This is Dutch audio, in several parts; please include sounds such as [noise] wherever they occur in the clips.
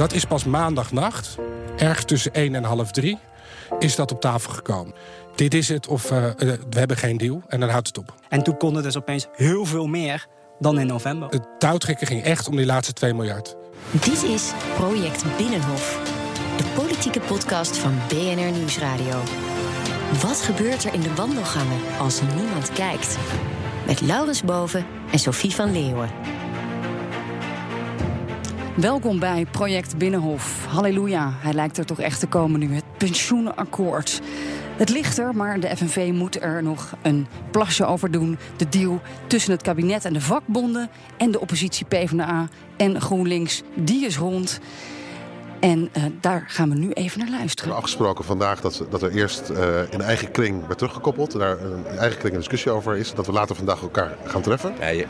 Dat is pas maandagnacht, erg tussen 1 en half 3, is dat op tafel gekomen. Dit is het of uh, we hebben geen deal en dan houdt het op. En toen kon er dus opeens heel veel meer dan in november. Het touwtrekken ging echt om die laatste 2 miljard. Dit is Project Binnenhof, de politieke podcast van BNR Nieuwsradio. Wat gebeurt er in de wandelgangen als niemand kijkt? Met Laurens Boven en Sophie van Leeuwen. Welkom bij Project Binnenhof. Halleluja, hij lijkt er toch echt te komen nu. Het pensioenakkoord. Het ligt er, maar de FNV moet er nog een plasje over doen. De deal tussen het kabinet en de vakbonden en de oppositie PvdA en GroenLinks, die is rond. En uh, daar gaan we nu even naar luisteren. We hebben afgesproken vandaag dat, dat er eerst uh, in eigen kring werd teruggekoppeld. Daar een eigen kring een discussie over is. Dat we later vandaag elkaar gaan treffen. Ja,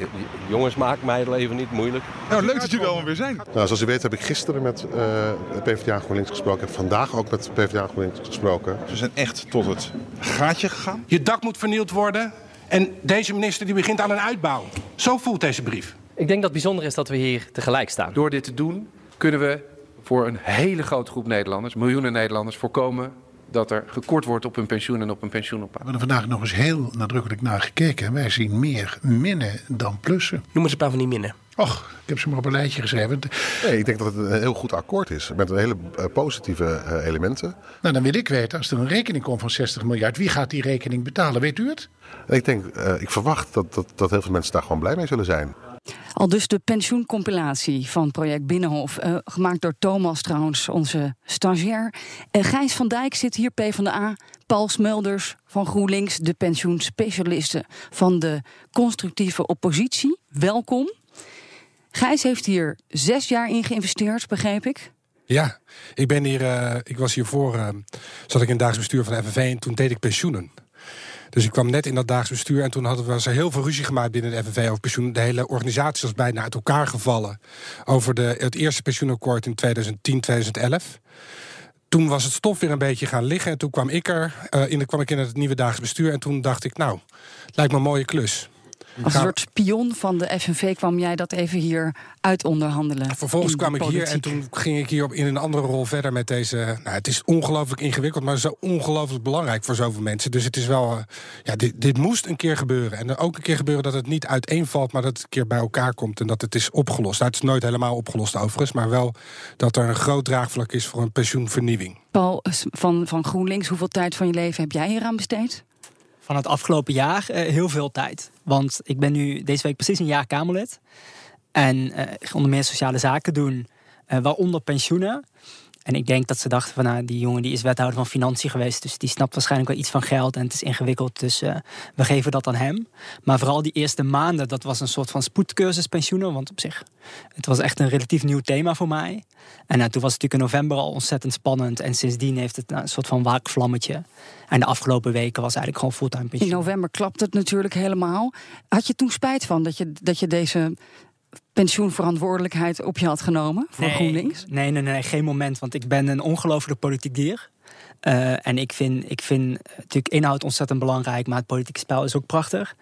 jongens, maak mij het leven niet moeilijk. Nou, leuk dat jullie allemaal weer zijn. Nou, zoals u weet heb ik gisteren met uh, PvdA GroenLinks gesproken. Ik heb vandaag ook met PvdA GroenLinks gesproken. Ze zijn echt tot het gaatje gegaan. Je dak moet vernield worden. En deze minister die begint aan een uitbouw. Zo voelt deze brief. Ik denk dat het bijzonder is dat we hier tegelijk staan. Door dit te doen kunnen we voor een hele grote groep Nederlanders, miljoenen Nederlanders, voorkomen dat er gekort wordt op hun pensioen en op hun pensioenopbouw. We hebben er vandaag nog eens heel nadrukkelijk naar gekeken. En wij zien meer minnen dan plussen. Noem eens een paar van die minnen. Och, ik heb ze maar op een lijstje geschreven. Nee, ik denk dat het een heel goed akkoord is. Met een hele uh, positieve uh, elementen. Nou, dan wil ik weten, als er een rekening komt van 60 miljard, wie gaat die rekening betalen? Weet u het? Ik denk, uh, ik verwacht dat, dat, dat heel veel mensen daar gewoon blij mee zullen zijn. Al dus de pensioencompilatie van project Binnenhof. Uh, gemaakt door Thomas trouwens, onze stagiair. Uh, Gijs van Dijk zit hier, PvdA. Paul Smulders van GroenLinks, de pensioenspecialisten van de constructieve oppositie. Welkom. Gijs heeft hier zes jaar in geïnvesteerd, begreep ik. Ja, ik ben hier. Uh, ik was hiervoor. Zat ik in het dagelijks bestuur van de FNV en toen deed ik pensioenen. Dus ik kwam net in dat daags bestuur en toen hadden we heel veel ruzie gemaakt binnen de FNV over pensioen. De hele organisatie was bijna uit elkaar gevallen over de, het eerste pensioenakkoord in 2010, 2011 toen was het stof weer een beetje gaan liggen. En toen kwam ik er, uh, in, kwam ik in het nieuwe dagelijks bestuur. En toen dacht ik, nou, lijkt me een mooie klus. Als een soort spion van de FNV kwam jij dat even hier uit onderhandelen. Vervolgens kwam ik hier en toen ging ik hier op in een andere rol verder met deze. Nou, het is ongelooflijk ingewikkeld, maar zo ongelooflijk belangrijk voor zoveel mensen. Dus het is wel. Uh, ja, dit, dit moest een keer gebeuren. En ook een keer gebeuren dat het niet uiteenvalt, maar dat het een keer bij elkaar komt en dat het is opgelost. Nou, het is nooit helemaal opgelost overigens, maar wel dat er een groot draagvlak is voor een pensioenvernieuwing. Paul van, van GroenLinks, hoeveel tijd van je leven heb jij hier aan besteed? Van het afgelopen jaar uh, heel veel tijd. Want ik ben nu deze week precies een jaar Kamerlid. En uh, ik onder meer sociale zaken doen, uh, waaronder pensioenen. En ik denk dat ze dachten van nou, die jongen die is wethouder van financiën geweest. Dus die snapt waarschijnlijk wel iets van geld en het is ingewikkeld. Dus uh, we geven dat aan hem. Maar vooral die eerste maanden, dat was een soort van spoedcursus pensioenen. Want op zich, het was echt een relatief nieuw thema voor mij. En nou, toen was het natuurlijk in november al ontzettend spannend. En sindsdien heeft het nou, een soort van waakvlammetje. En de afgelopen weken was eigenlijk gewoon fulltime pensioen. In november klapt het natuurlijk helemaal. Had je toen spijt van dat je, dat je deze pensioenverantwoordelijkheid op je had genomen voor nee, GroenLinks? Nee, nee, nee, geen moment. Want ik ben een ongelooflijk politiek dier. Uh, en ik vind, ik vind natuurlijk inhoud ontzettend belangrijk, maar het politieke spel is ook prachtig.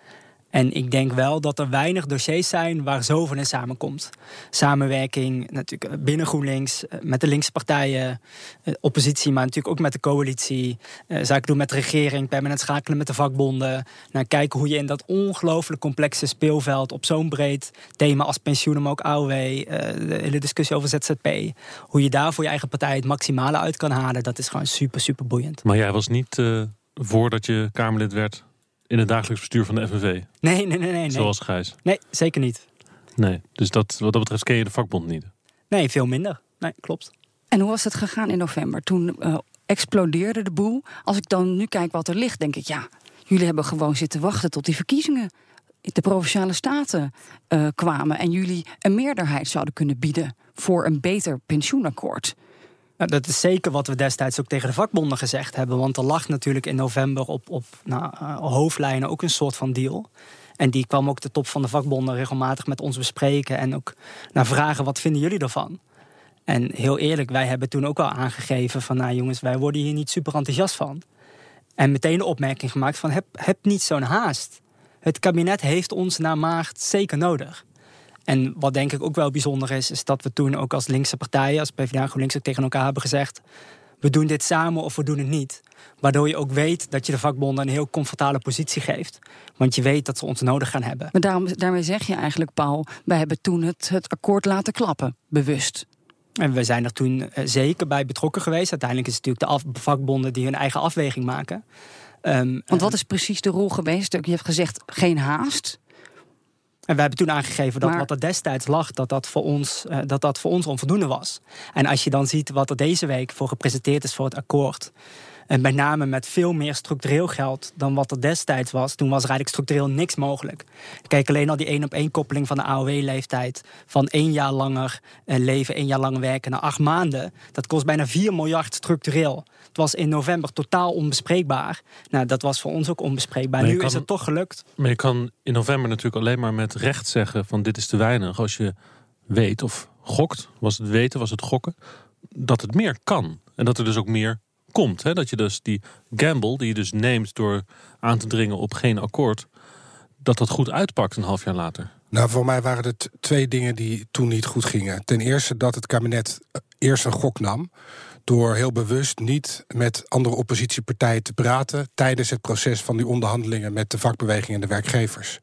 En ik denk wel dat er weinig dossiers zijn waar zoveel in samenkomt. Samenwerking natuurlijk binnen GroenLinks, eh, met de linkse partijen, eh, oppositie, maar natuurlijk ook met de coalitie. Zaken doen met de regering, permanent schakelen met de vakbonden. Nou, kijken hoe je in dat ongelooflijk complexe speelveld op zo'n breed thema als pensioenen, maar ook AOW, de hele discussie over ZZP, hoe je daar voor je eigen partij het maximale uit kan halen, dat is gewoon super, super boeiend. Maar jij was niet voordat je Kamerlid werd in het dagelijks bestuur van de FNV? Nee, nee, nee. nee, nee. Zoals Gijs? Nee, zeker niet. Nee, dus dat, wat dat betreft ken je de vakbond niet? Nee, veel minder. Nee, klopt. En hoe was het gegaan in november? Toen uh, explodeerde de boel. Als ik dan nu kijk wat er ligt, denk ik, ja, jullie hebben gewoon zitten wachten tot die verkiezingen de provinciale staten uh, kwamen en jullie een meerderheid zouden kunnen bieden voor een beter pensioenakkoord. Nou, dat is zeker wat we destijds ook tegen de vakbonden gezegd hebben. Want er lag natuurlijk in november op, op nou, uh, hoofdlijnen ook een soort van deal. En die kwam ook de top van de vakbonden regelmatig met ons bespreken. En ook naar vragen, wat vinden jullie ervan? En heel eerlijk, wij hebben toen ook al aangegeven van... nou jongens, wij worden hier niet super enthousiast van. En meteen de opmerking gemaakt van, heb, niet zo'n haast. Het kabinet heeft ons naar maart zeker nodig. En wat denk ik ook wel bijzonder is, is dat we toen ook als linkse partijen, als PvdA en GroenLinks ook tegen elkaar hebben gezegd: we doen dit samen of we doen het niet. Waardoor je ook weet dat je de vakbonden een heel comfortabele positie geeft. Want je weet dat ze ons nodig gaan hebben. Maar daarom, daarmee zeg je eigenlijk, Paul, wij hebben toen het, het akkoord laten klappen, bewust. En we zijn er toen eh, zeker bij betrokken geweest. Uiteindelijk is het natuurlijk de vakbonden die hun eigen afweging maken. Ehm, Want wat is precies de rol geweest? Je hebt gezegd geen haast. En we hebben toen aangegeven dat Maar- wat er destijds lag, dat dat, voor ons, eh, dat dat voor ons onvoldoende was. En als je dan ziet wat er deze week voor gepresenteerd is voor het akkoord. En met name met veel meer structureel geld dan wat er destijds was. Toen was er eigenlijk structureel niks mogelijk. Kijk alleen al die één op één koppeling van de AOW-leeftijd. Van één jaar langer eh, leven, één jaar langer werken naar acht maanden. Dat kost bijna 4 miljard structureel. Het was in november totaal onbespreekbaar. Nou, dat was voor ons ook onbespreekbaar. Nu is het toch gelukt. Maar je kan in november natuurlijk alleen maar met recht zeggen van dit is te weinig. Als je weet of gokt, was het weten, was het gokken, dat het meer kan. En dat er dus ook meer komt. Hè? Dat je dus die gamble die je dus neemt door aan te dringen op geen akkoord, dat dat goed uitpakt een half jaar later. Nou, voor mij waren er t- twee dingen die toen niet goed gingen. Ten eerste dat het kabinet eh, eerst een gok nam. Door heel bewust niet met andere oppositiepartijen te praten. tijdens het proces van die onderhandelingen met de vakbeweging en de werkgevers.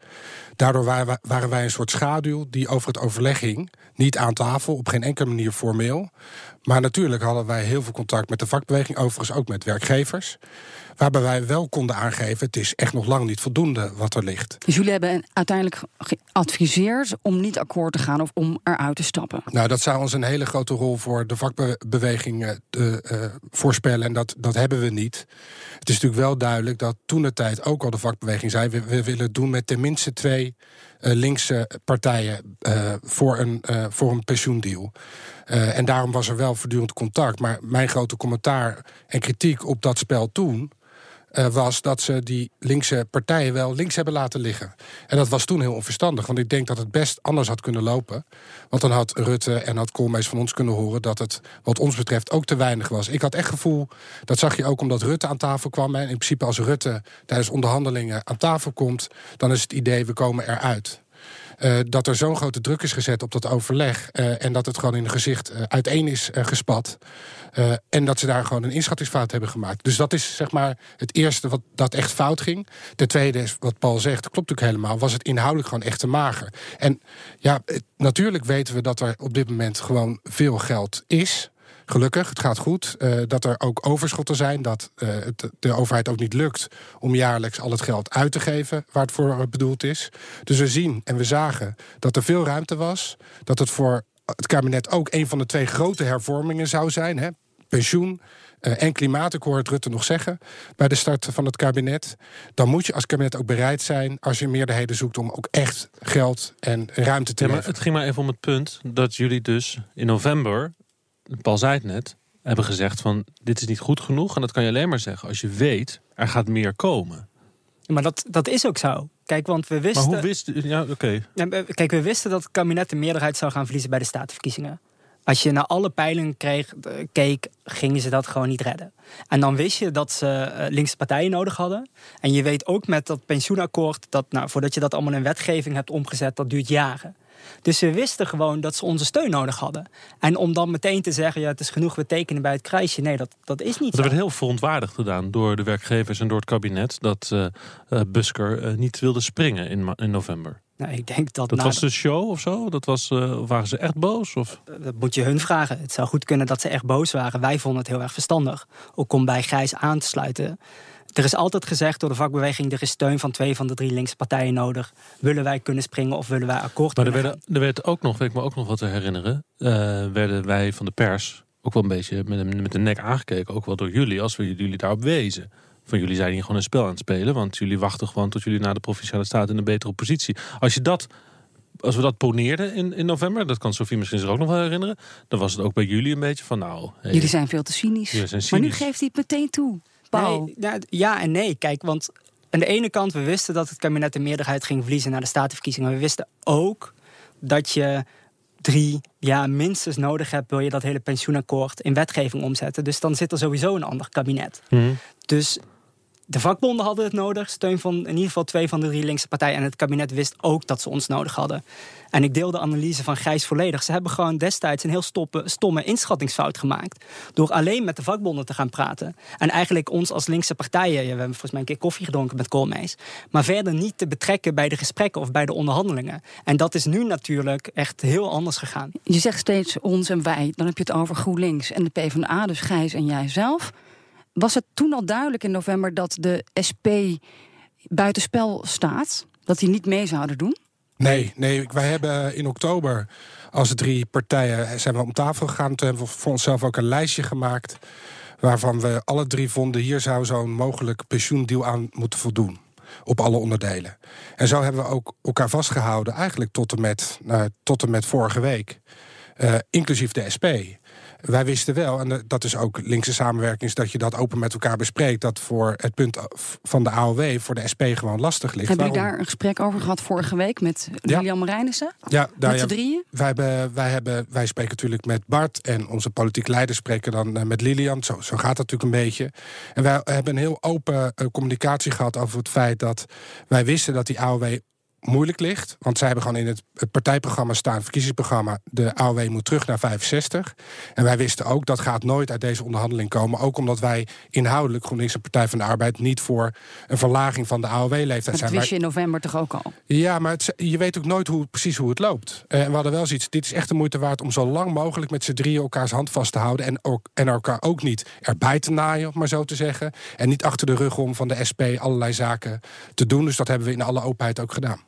Daardoor waren wij, een soort schaduw die over het overleg hing. Niet aan tafel, op geen enkele manier formeel. Maar natuurlijk hadden wij heel veel contact met de vakbeweging, overigens ook met werkgevers. Waarbij wij wel konden aangeven: het is echt nog lang niet voldoende wat er ligt. Dus jullie hebben uiteindelijk geadviseerd om niet akkoord te gaan of om eruit te stappen. Nou, dat zou ons een hele grote rol voor de vakbeweging eh, te, eh, voorspellen. En dat, dat hebben we niet. Het is natuurlijk wel duidelijk dat toen de tijd ook al de vakbeweging zei: we, we willen het doen met tenminste twee eh, linkse partijen voor, een, voor een pensioendeal. En daarom was er wel voortdurend contact. Maar mijn grote commentaar en kritiek op dat spel toen. Eh, was dat ze die linkse partijen wel links hebben laten liggen. En dat was toen heel onverstandig. Want ik denk dat het best anders had kunnen lopen. Want dan had Rutte en had Koolmees van ons kunnen horen... dat het wat ons betreft ook te weinig was. Ik had echt gevoel, dat zag je ook omdat Rutte aan tafel kwam. En in principe als Rutte tijdens onderhandelingen aan tafel komt... dan is het idee, we komen eruit. Eh, dat er zo'n grote druk is gezet op dat overleg. eh, en dat het gewoon in een gezicht eh, uiteen is gespat. En dat ze daar gewoon een inschattingsfout hebben gemaakt. Dus dat is zeg maar het eerste wat dat echt fout ging. Ten tweede wat Paul zegt, klopt natuurlijk helemaal. Was het inhoudelijk gewoon echt te mager. En ja, het- natuurlijk weten we dat er op dit moment gewoon veel geld is. Gelukkig, het gaat goed. Eh, dat er ook overschotten zijn. Dat eh, het de overheid ook niet lukt om jaarlijks al het geld uit te geven waar het voor bedoeld is. Dus we zien en we zagen dat er veel ruimte was. Dat het voor het kabinet ook een van de twee grote hervormingen zou zijn. Hè? Pensioen eh, en klimaat, ik hoor het Rutte nog zeggen bij de start van het kabinet. Dan moet je als kabinet ook bereid zijn, als je meerderheden zoekt, om ook echt geld en ruimte te Ja, maar het ging maar even om het punt dat jullie dus in november, Paul zei het net, hebben gezegd van dit is niet goed genoeg. En dat kan je alleen maar zeggen als je weet er gaat meer komen. Maar dat, dat is ook zo. Kijk, want we wisten. Maar hoe wist ja, oké. Kijk, we wisten dat het kabinet de meerderheid zou gaan verliezen bij de statenverkiezingen. Als je naar alle peilingen kreeg, eh, keek, gingen ze dat gewoon niet redden. En dan wist je dat ze eh, linkse partijen nodig hadden. En je weet ook met dat pensioenakkoord dat, nou, voordat je dat allemaal in wetgeving hebt omgezet, dat duurt jaren. Dus we wisten gewoon dat ze onze steun nodig hadden. En om dan meteen te zeggen, ja, het is genoeg, we tekenen bij het kruisje. Nee, dat, dat is niet zo. er werd heel verontwaardigd gedaan door de werkgevers en door het kabinet dat eh eh, Busker eh, niet wilde springen in, in november. Nou, ik denk dat, Dat was de show of zo? Dat was, waren ze echt boos? Of? Dat moet je hun vragen. Het zou goed kunnen dat ze echt boos waren. Wij vonden het heel erg verstandig. Ook om bij Gijs aan te sluiten. Er is altijd gezegd door de vakbeweging... er is steun van twee van de drie linkse partijen nodig. Willen wij kunnen springen of willen wij akkoord Maar er, kunnen werden, er werd ook nog, weet ik me ook nog wat te herinneren, eh, werden wij van de pers ook wel een beetje met, een- met de nek aangekeken, ook wel door jullie, als we jullie daarop wezen. Van jullie zijn hier gewoon een spel aan het spelen, want jullie wachten gewoon tot jullie naar de provinciale staat in een betere positie. Als je dat, als we dat poneerden in, in november, dat kan Sofie misschien zich ook nog wel herinneren, dan was het ook bij jullie een beetje van, nou, hey, Jullie zijn veel te cynisch. Zijn Maar nu cynisch. geeft hij het meteen toe. Paul. Nee, ja, ja en nee. Kijk, want aan de ene kant, we wisten dat het kabinet de meerderheid ging verliezen na de statenverkiezingen. We wisten ook dat je drie jaar minstens nodig hebt, wil je dat hele pensioenakkoord in wetgeving omzetten. Dus dan zit er sowieso een ander kabinet. Mhm. Dus de vakbonden hadden het nodig, steun van in ieder geval twee van de drie linkse partijen. En het kabinet wist ook dat ze ons nodig hadden. En ik deel de analyse van Gijs volledig. Ze hebben gewoon destijds een heel stomme inschattingsfout gemaakt. Door alleen met de vakbonden te gaan praten. En eigenlijk ons als linkse partijen, we hebben volgens mij een keer koffie gedronken met Koolmees. Maar verder niet te betrekken bij de gesprekken of bij de onderhandelingen. En dat is nu natuurlijk echt heel anders gegaan. Je zegt steeds ons en wij. Dan heb je het over GroenLinks en de PvdA, dus Gijs en jij zelf. Was het toen al duidelijk in november dat de SP buitenspel staat? Dat die niet mee zouden doen? Nee, nee, wij hebben in oktober als drie partijen zijn we om tafel gegaan. Toen hebben we voor onszelf ook een lijstje gemaakt. Waarvan we alle drie vonden, hier zou zo'n mogelijk pensioendeal aan moeten voldoen. Op alle onderdelen. En zo hebben we ook elkaar vastgehouden, eigenlijk tot en met, nou, tot en met vorige week. Uh, inclusief de SP. Wij wisten wel, en dat is ook linkse samenwerking, is dat je dat open met elkaar bespreekt. Dat voor het punt van de AOW voor de SP gewoon lastig ligt. Hebben jullie daar een gesprek over gehad vorige week met Lilian Marijnissen? Ja, daar, met z'n drieën? Wij, hebben, wij, hebben, wij spreken natuurlijk met Bart en onze politiek leiders spreken dan eh, met Lilian. Zo, zo gaat dat natuurlijk een beetje. En wij hebben een heel open uh, communicatie gehad over het feit dat wij wisten dat die AOW moeilijk ligt. Want zij hebben gewoon in het, het partijprogramma staan, het verkiezingsprogramma, de AOW moet terug naar 65. En wij wisten ook dat gaat nooit uit deze onderhandeling komen. Ook omdat wij inhoudelijk GroenLinks en Partij van de Arbeid niet voor een verlaging van de AOW-leeftijd zijn. Dat wist je in november toch ook al? Ja, maar het, je weet ook nooit hoe, precies hoe het loopt. Eh, en we hadden wel zoiets, dit is echt de moeite waard om zo lang mogelijk met z'n drieën elkaars hand vast te houden. En, ook, en elkaar ook niet erbij te naaien, om maar zo te zeggen. En niet achter de rug om van de SP allerlei zaken te doen. Dus dat hebben we in alle openheid ook gedaan.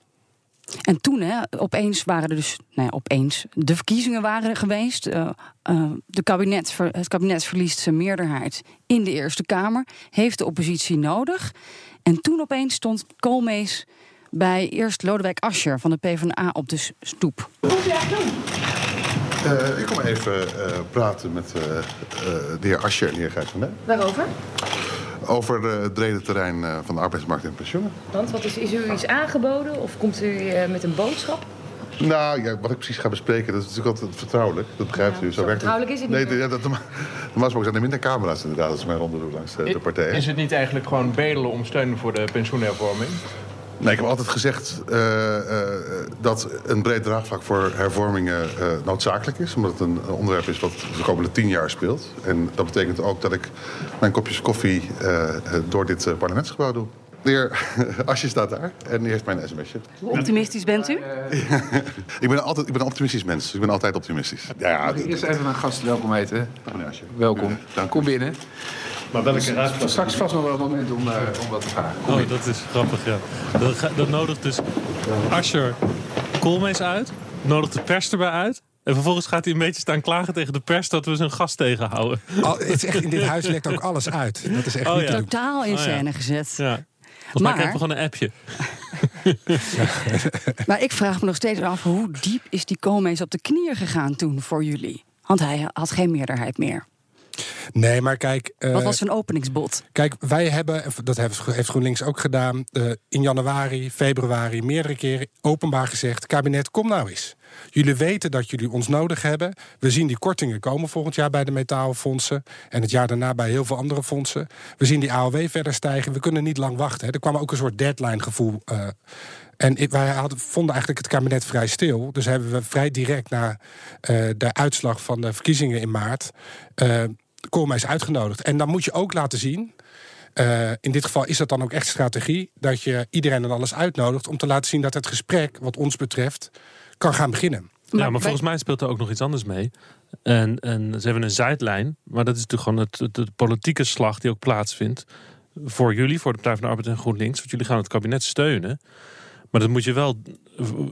En toen, hè, opeens waren er dus, nou ja, opeens, de verkiezingen waren er geweest. Uh, uh, de kabinet, het kabinet verliest zijn meerderheid in de Eerste Kamer, heeft de oppositie nodig. En toen opeens stond Koolmees bij eerst Lodewijk Asscher van de PvdA op de stoep. Wat moet je eigenlijk doen? Uh, ik kom even praten met de heer Asscher en de heer Gijs van Waarover? Over uh, het brede terrein uh, van de arbeidsmarkt en pensioenen. Want wat is, is u iets aangeboden of komt u uh, met een boodschap? Nou, ja, wat ik precies ga bespreken, dat is natuurlijk altijd vertrouwelijk. Dat begrijpt ja, u. Zo, zo vertrouwelijk is het niet. Nee, ja, dat, normaal gesproken zijn er minder camera's inderdaad als mijn ronde langs de, de partijen. Is het niet eigenlijk gewoon bedelen om steun voor de pensioenhervorming? Nee, ik heb altijd gezegd uh, uh, dat een breed draagvlak voor hervormingen uh, noodzakelijk is. Omdat het een onderwerp is wat de komende tien jaar speelt. En dat betekent ook dat ik mijn kopjes koffie door dit parlementsgebouw doe. De heer [laughs] Asje staat daar en die heeft mijn sms'je. Hoe optimistisch bent u? [laughs] ik, ben altijd, ik ben een optimistisch mens. Ik ben altijd optimistisch. Ja, ja, Mag ik eerst even een gast welkom heten? Meneer Asje. Welkom. Dank Kom binnen. Maar welke? Dus straks vast nog wel een moment om, uh, om wat te vragen. Kom oh, dat is grappig, ja. Dat, dat nodigt dus Asher Koolmees uit. Nodigt de pers erbij uit. En vervolgens gaat hij een beetje staan klagen tegen de pers dat we zijn gast tegenhouden. Oh, het is echt, in dit huis lekt ook alles uit. Dat is echt oh, ja. Totaal in Oh, ja. scène gezet. Ja. Volgens mij krijgen we gewoon een appje. Maar ik vraag me nog steeds af, hoe diep is die Koolmees op de knieën gegaan toen voor jullie? Want hij had geen meerderheid meer. Nee, maar kijk... eh, Wat was zijn openingsbod? Kijk, wij hebben, dat heeft GroenLinks ook gedaan... eh, in januari, februari meerdere keren openbaar gezegd... kabinet, kom nou eens. Jullie weten dat jullie ons nodig hebben. We zien die kortingen komen volgend jaar bij de metaalfondsen... en het jaar daarna bij heel veel andere fondsen. We zien die AOW verder stijgen. We kunnen niet lang wachten. Hè. Er kwam ook een soort deadline-gevoel... eh, en wij hadden, vonden eigenlijk het kabinet vrij stil. Dus hebben we vrij direct na de uitslag van de verkiezingen in maart... Koolmees uitgenodigd. En dan moet je ook laten zien... eh, in dit geval is dat dan ook echt strategie... dat je iedereen en alles uitnodigt... om te laten zien dat het gesprek, wat ons betreft... kan gaan beginnen. ja, maar volgens mij speelt er ook nog iets anders mee. En, en ze hebben een zijlijn. Maar dat is natuurlijk gewoon het, het, de politieke slag die ook plaatsvindt. Voor jullie, voor de Partij van de Arbeid en GroenLinks. Want jullie gaan het kabinet steunen. Maar dat moet je wel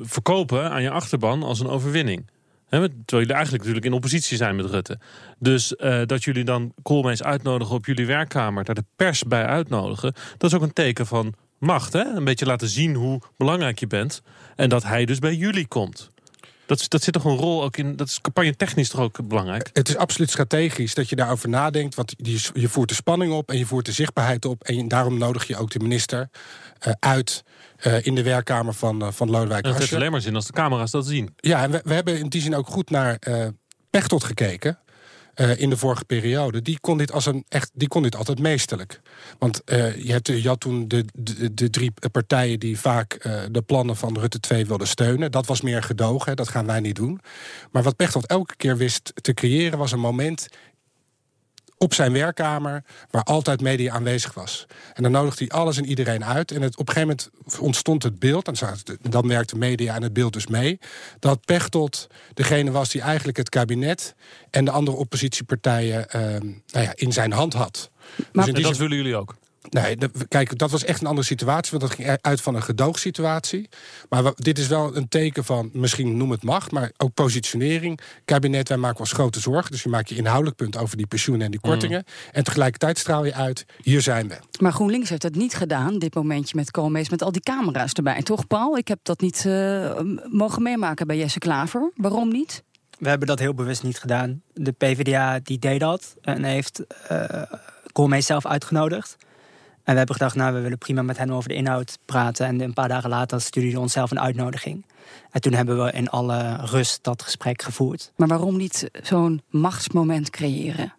verkopen aan je achterban als een overwinning. Hè, terwijl jullie eigenlijk natuurlijk in oppositie zijn met Rutte. Dus eh, dat jullie dan Koolmees uitnodigen op jullie werkkamer, daar de pers bij uitnodigen, dat is ook een teken van macht. Hè? Een beetje laten zien hoe belangrijk je bent. En dat hij dus bij jullie komt. Dat, dat zit toch een rol ook in. Dat is campagne technisch toch ook belangrijk? Het is absoluut strategisch dat je daarover nadenkt. Want je, je voert de spanning op en je voert de zichtbaarheid op. En daarom nodig je ook de minister eh, uit eh, in de werkkamer van, eh, van Lodewijk En het heeft alleen maar zin als de camera's dat zien. Ja, en we, we hebben in die zin ook goed naar eh Pechtold gekeken. in de vorige periode, die kon dit, als een echt, die kon dit altijd meesterlijk. Want je, hebt, je had toen de, de, de drie partijen die vaak de plannen van Rutte 2 wilden steunen. Dat was meer gedogen, hè, dat gaan wij niet doen. Maar wat Pechtold elke keer wist te creëren, was een moment op zijn werkkamer, waar altijd media aanwezig was. En dan nodigde hij alles en iedereen uit. En het, op een gegeven moment ontstond het beeld, en dan werkte media en het beeld dus mee, dat Pechtold degene was die eigenlijk het kabinet en de andere oppositiepartijen uh, nou ja, in zijn hand had. Maar dus dat willen jullie ook? Nee, kijk, dat was echt een andere situatie. Want dat ging uit van een gedoogsituatie. Maar dit is wel een teken van, misschien noem het macht, maar ook positionering. Kabinet, wij maken ons grote zorgen. Dus je maakt je inhoudelijk punt over die pensioenen en die kortingen. Mm. En tegelijkertijd straal je uit, hier zijn we. Maar GroenLinks heeft het niet gedaan, dit momentje met Koolmees, met al die camera's erbij. Toch, Paul? Ik heb dat niet uh, mogen meemaken bij Jesse Klaver. Waarom niet? We hebben dat heel bewust niet gedaan. De PvdA die deed dat en heeft uh, Koolmees zelf uitgenodigd. En we hebben gedacht, nou, we willen prima met hen over de inhoud praten. En een paar dagen later stuurde onszelf een uitnodiging. En toen hebben we in alle rust dat gesprek gevoerd. Maar waarom niet zo'n machtsmoment creëren?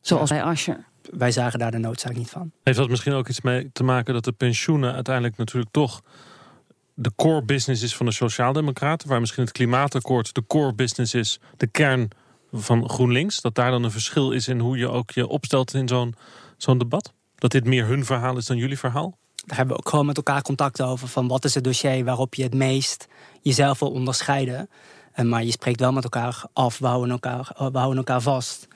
Zoals bij Ascher. Wij zagen daar de noodzaak niet van. Heeft dat misschien ook iets mee te maken dat de pensioenen uiteindelijk natuurlijk toch de core business is van de Sociaaldemocraten, waar misschien het klimaatakkoord de core business is, de kern van GroenLinks, dat daar dan een verschil is in hoe je ook je opstelt in zo'n zo'n debat? Dat dit meer hun verhaal is dan jullie verhaal? Daar hebben we ook gewoon met elkaar contact over. Van wat is het dossier waarop je het meest jezelf wil onderscheiden. Uh, maar je spreekt wel met elkaar af. We houden elkaar, we houden elkaar vast.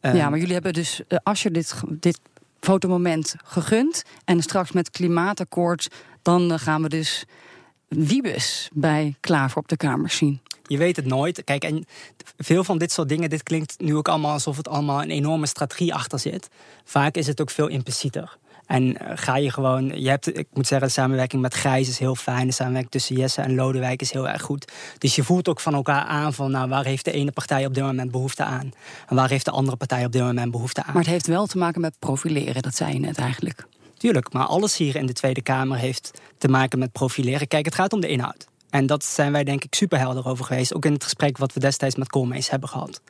Uh, ja, maar jullie hebben dus, als je dit, dit fotomoment gegund. En straks met klimaatakkoord. Dan gaan we dus Wiebes bij Klaver op de Kamer zien. Je weet het nooit. Kijk, en veel van dit soort dingen, dit klinkt nu ook allemaal alsof het allemaal een enorme strategie achter zit. Vaak is het ook veel implicieter. En eh, ga je gewoon, je hebt, ik moet zeggen, de samenwerking met Grijs is heel fijn. De samenwerking tussen Jesse en Lodewijk is heel erg goed. Dus je voelt ook van elkaar aan van, nou, waar heeft de ene partij op dit moment behoefte aan? En waar heeft de andere partij op dit moment behoefte aan? Maar het heeft wel te maken met profileren, dat zei je net eigenlijk. Tuurlijk, maar alles hier in de Tweede Kamer heeft te maken met profileren. Kijk, het gaat om de inhoud. En dat zijn wij denk ik superhelder over geweest. Ook in het gesprek wat we destijds met Koolmees hebben gehad.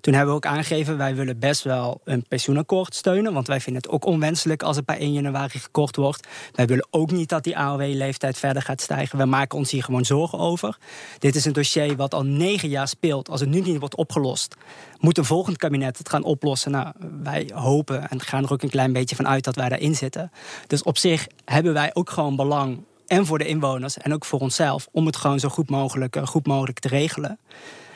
Toen hebben we ook aangegeven, wij willen best wel een pensioenakkoord steunen. Want wij vinden het ook onwenselijk als het bij 1 januari gekort wordt. Wij willen ook niet dat die AOW-leeftijd verder gaat stijgen. We maken ons hier gewoon zorgen over. Dit is een dossier wat al negen jaar speelt. Als het nu niet wordt opgelost, moet een volgend kabinet het gaan oplossen. Nou, wij hopen en gaan er ook een klein beetje van uit dat wij daarin zitten. Dus op zich hebben wij ook gewoon belang en voor de inwoners en ook voor onszelf. Om het gewoon zo goed mogelijk, eh, goed mogelijk te regelen.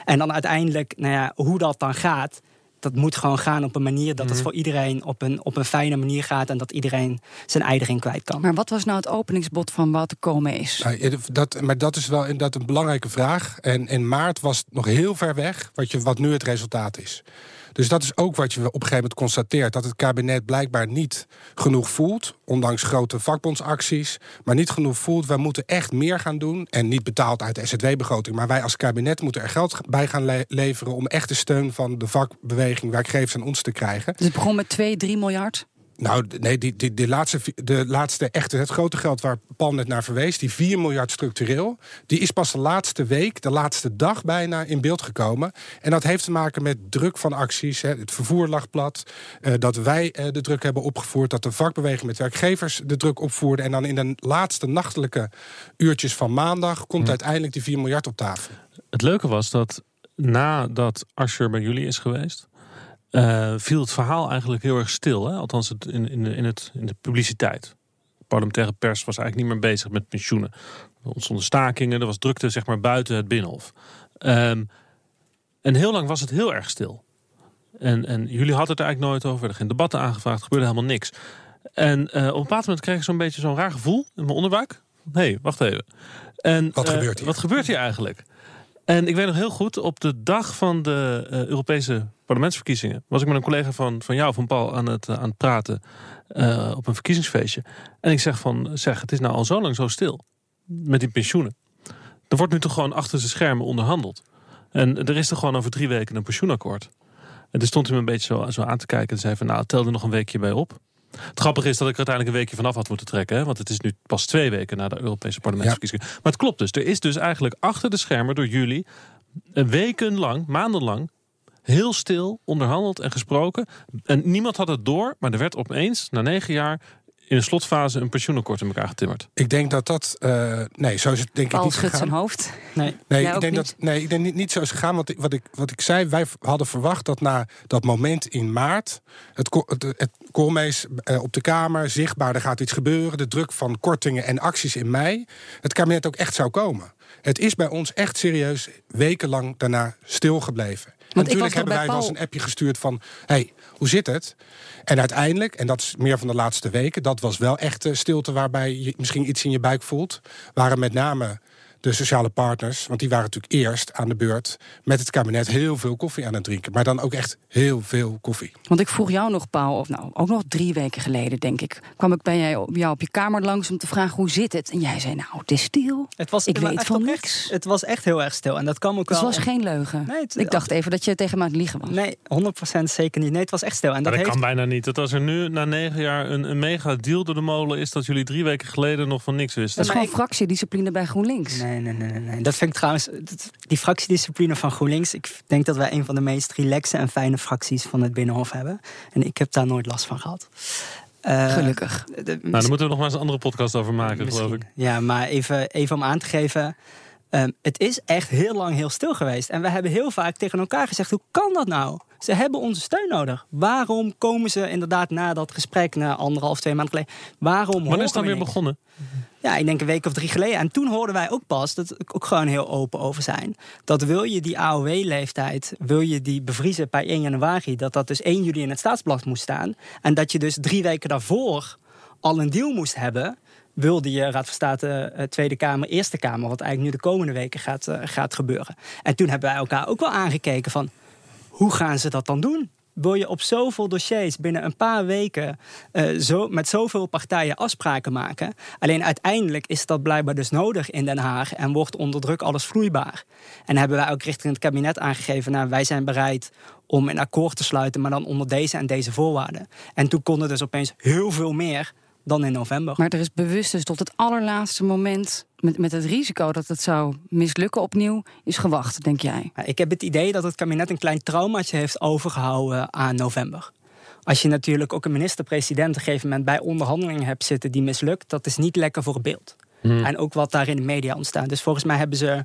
En dan uiteindelijk, nou ja, hoe dat dan gaat. Dat moet gewoon gaan op een manier dat het mhm. voor iedereen op een, op een fijne manier gaat. En dat iedereen zijn ei erin kwijt kan. Maar wat was nou het openingsbod van wat te komen is? Nou, dat, maar dat is wel inderdaad een belangrijke vraag. En in maart was het nog heel ver weg wat, je, wat nu het resultaat is. Dus dat is ook wat je op een gegeven moment constateert. Dat het kabinet blijkbaar niet genoeg voelt. Ondanks grote vakbondsacties. Maar niet genoeg voelt. Wij moeten echt meer gaan doen. En niet betaald uit de SZW-begroting. Maar wij als kabinet moeten er geld bij gaan leveren. om echt de steun van de vakbeweging, werkgevers en ons te krijgen. Dus het begon met 2, 3 miljard? Nou, nee, die, die, die laatste, de laatste echte, het grote geld waar Paul net naar verwees, die 4 miljard structureel, die is pas de laatste week, de laatste dag bijna in beeld gekomen. En dat heeft te maken met druk van acties. Hè. Het vervoer lag plat. Uh, dat wij uh, de druk hebben opgevoerd. Dat de vakbeweging met werkgevers de druk opvoerde. En dan in de laatste nachtelijke uurtjes van maandag komt hm. uiteindelijk die 4 miljard op tafel. Het leuke was dat nadat Asscher bij jullie is geweest uh, viel het verhaal eigenlijk heel erg stil. Hè? Althans het, in, in, in, het, in de publiciteit. De parlementaire pers was eigenlijk niet meer bezig met pensioenen. Er ontstonden stakingen, er was drukte zeg maar, buiten het Binnenhof. Um, en heel lang was het heel erg stil. En, en jullie hadden het er eigenlijk nooit over. Er werden geen debatten aangevraagd, er gebeurde helemaal niks. En uh, op een bepaald moment kreeg ik zo'n beetje zo'n raar gevoel in mijn onderbuik. Hé, hey, wacht even. En, wat uh, gebeurt hier? Wat gebeurt hier eigenlijk? En ik weet nog heel goed, op de dag van de uh, Europese parlementsverkiezingen was ik met een collega van, van jou, van Paul, aan het, uh, aan praten uh, op een verkiezingsfeestje. En ik zeg van, zeg, het is nou al zo lang zo stil met die pensioenen. Er wordt nu toch gewoon achter de schermen onderhandeld. En er is er gewoon over drie weken een pensioenakkoord. En toen stond hij me een beetje zo, zo aan te kijken en zei van, nou, tel er nog een weekje bij op. Het grappige is dat ik er uiteindelijk een weekje vanaf had moeten trekken. Hè? Want het is nu pas twee weken na de Europese parlementsverkiezingen. Maar het klopt dus. Er is dus eigenlijk achter de schermen door jullie wekenlang, maandenlang heel stil onderhandeld en gesproken. En niemand had het door, maar er werd opeens, na negen jaar, in de slotfase een pensioenakkoord in elkaar getimmerd. Ik denk dat dat. eh, nee, zo is het denk ik niet schudt gegaan. zijn hoofd. Nee. Nee, Jij ik denk, niet? dat, nee, ik denk niet, niet zo is gegaan. Want wat ik, wat ik zei, wij hadden verwacht dat na dat moment in maart. het, het, het Koolmees eh, op de Kamer, zichtbaar, er gaat iets gebeuren. De druk van kortingen en acties in mei. Het kabinet ook echt zou komen. Het is bij ons echt serieus wekenlang daarna stilgebleven. Natuurlijk hebben wij wel eens Paul- een appje gestuurd van... hey, hoe zit het? En uiteindelijk, en dat is meer van de laatste weken... dat was wel echt eh, stilte waarbij je misschien iets in je buik voelt... waren met name de sociale partners, want die waren natuurlijk eerst aan de beurt... met het kabinet heel veel koffie aan het drinken. Maar dan ook echt heel veel koffie. Want ik vroeg jou nog, Paul, of nou ook nog drie weken geleden, denk ik, kwam ik bij jou, jou op je kamer langs om te vragen hoe zit het. En jij zei, nou, het is stil. Het was, ik weet echt van niks. Het was echt heel erg stil. En dat kwam ook Het wel. was geen leugen. Nee, het- ik dacht even dat je tegen me aan het liegen was. Nee, 100% zeker niet. Nee, het was echt stil. En Maar dat dat heeft kan bijna niet. Dat als er nu na negen jaar een, een mega deal door de molen is... dat jullie drie weken geleden nog van niks wisten. Dat is gewoon fractiediscipline bij GroenLinks. Nee, nee, nee, nee, nee. Dat vind ik trouwens, dat- die fractiediscipline van GroenLinks. Ik denk dat wij een van de meest relaxe en fijne fracties van het Binnenhof hebben. En ik heb daar nooit last van gehad. Eh, Gelukkig. de- Nou, daar moeten we nog maar eens een andere podcast over maken, geloof ik. Ja, maar even, even om aan te geven. Ehm, het is echt heel lang heel stil geweest. En we hebben heel vaak tegen elkaar gezegd: hoe kan dat nou? Ze hebben onze steun nodig. Waarom komen ze inderdaad na dat gesprek, na anderhalf, twee maanden geleden? Waarom Wanneer is het dan we weer niks? begonnen? Ja, ik denk een week of drie geleden. En toen hoorden wij ook pas, dat ik ook gewoon heel open over zijn. Dat wil je die AOW-leeftijd, wil je die bevriezen bij 1 januari, dat dat dus 1 juli in het staatsblad moest staan. En dat je dus drie weken daarvoor al een deal moest hebben. Wilde je Raad van State, eh, Tweede Kamer, Eerste Kamer, wat eigenlijk nu de komende weken gaat, eh, gaat gebeuren. En toen hebben wij elkaar ook wel aangekeken van hoe gaan ze dat dan doen? Wil je op zoveel dossiers binnen een paar weken eh, zo, met zoveel partijen afspraken maken? Alleen uiteindelijk is dat blijkbaar dus nodig in Den Haag en wordt onder druk alles vloeibaar. En hebben wij ook richting het kabinet aangegeven, nou, wij zijn bereid om een akkoord te sluiten, maar dan onder deze en deze voorwaarden. En toen kon er dus opeens heel veel meer dan in november. Maar er is bewust dus tot het allerlaatste moment, met, met het risico dat het zou mislukken opnieuw, is gewacht, denk jij? Ik heb het idee dat het kabinet een klein traumaatje heeft overgehouden aan november. Als je natuurlijk ook een minister-president op een gegeven moment bij onderhandelingen hebt zitten die mislukt, dat is niet lekker voor het beeld. Hmm. En ook wat daar in de media ontstaat. Dus volgens mij hebben ze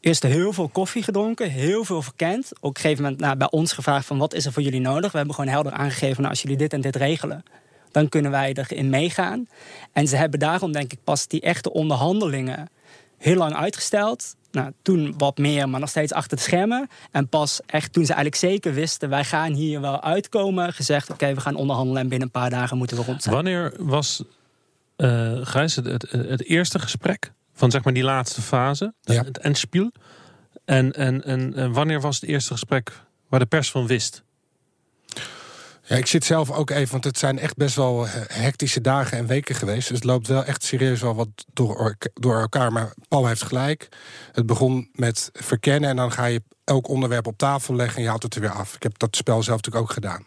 eerst heel veel koffie gedronken, heel veel verkend. Ook op een gegeven moment nou, bij ons gevraagd van wat is er voor jullie nodig. We hebben gewoon helder aangegeven, nou, als jullie dit en dit regelen, dan kunnen wij erin meegaan. En ze hebben daarom denk ik pas die echte onderhandelingen heel lang uitgesteld. Nou, toen wat meer, maar nog steeds achter de schermen. En pas echt toen ze eigenlijk zeker wisten, wij gaan hier wel uitkomen, gezegd: oké, we gaan onderhandelen en binnen een paar dagen moeten we rond zijn. Wanneer was, eh Gijs, het, het, het eerste gesprek van zeg maar die laatste fase, het endspiel? En, en, en, en wanneer was het eerste gesprek waar de pers van wist? Ja, ik zit zelf ook even, want het zijn echt best wel eh, hectische dagen en weken geweest. Dus het loopt wel echt serieus wel wat door, door elkaar. Maar Paul heeft gelijk. Het begon met verkennen en dan ga je elk onderwerp op tafel leggen en je haalt het er weer af. Ik heb dat spel zelf natuurlijk ook gedaan.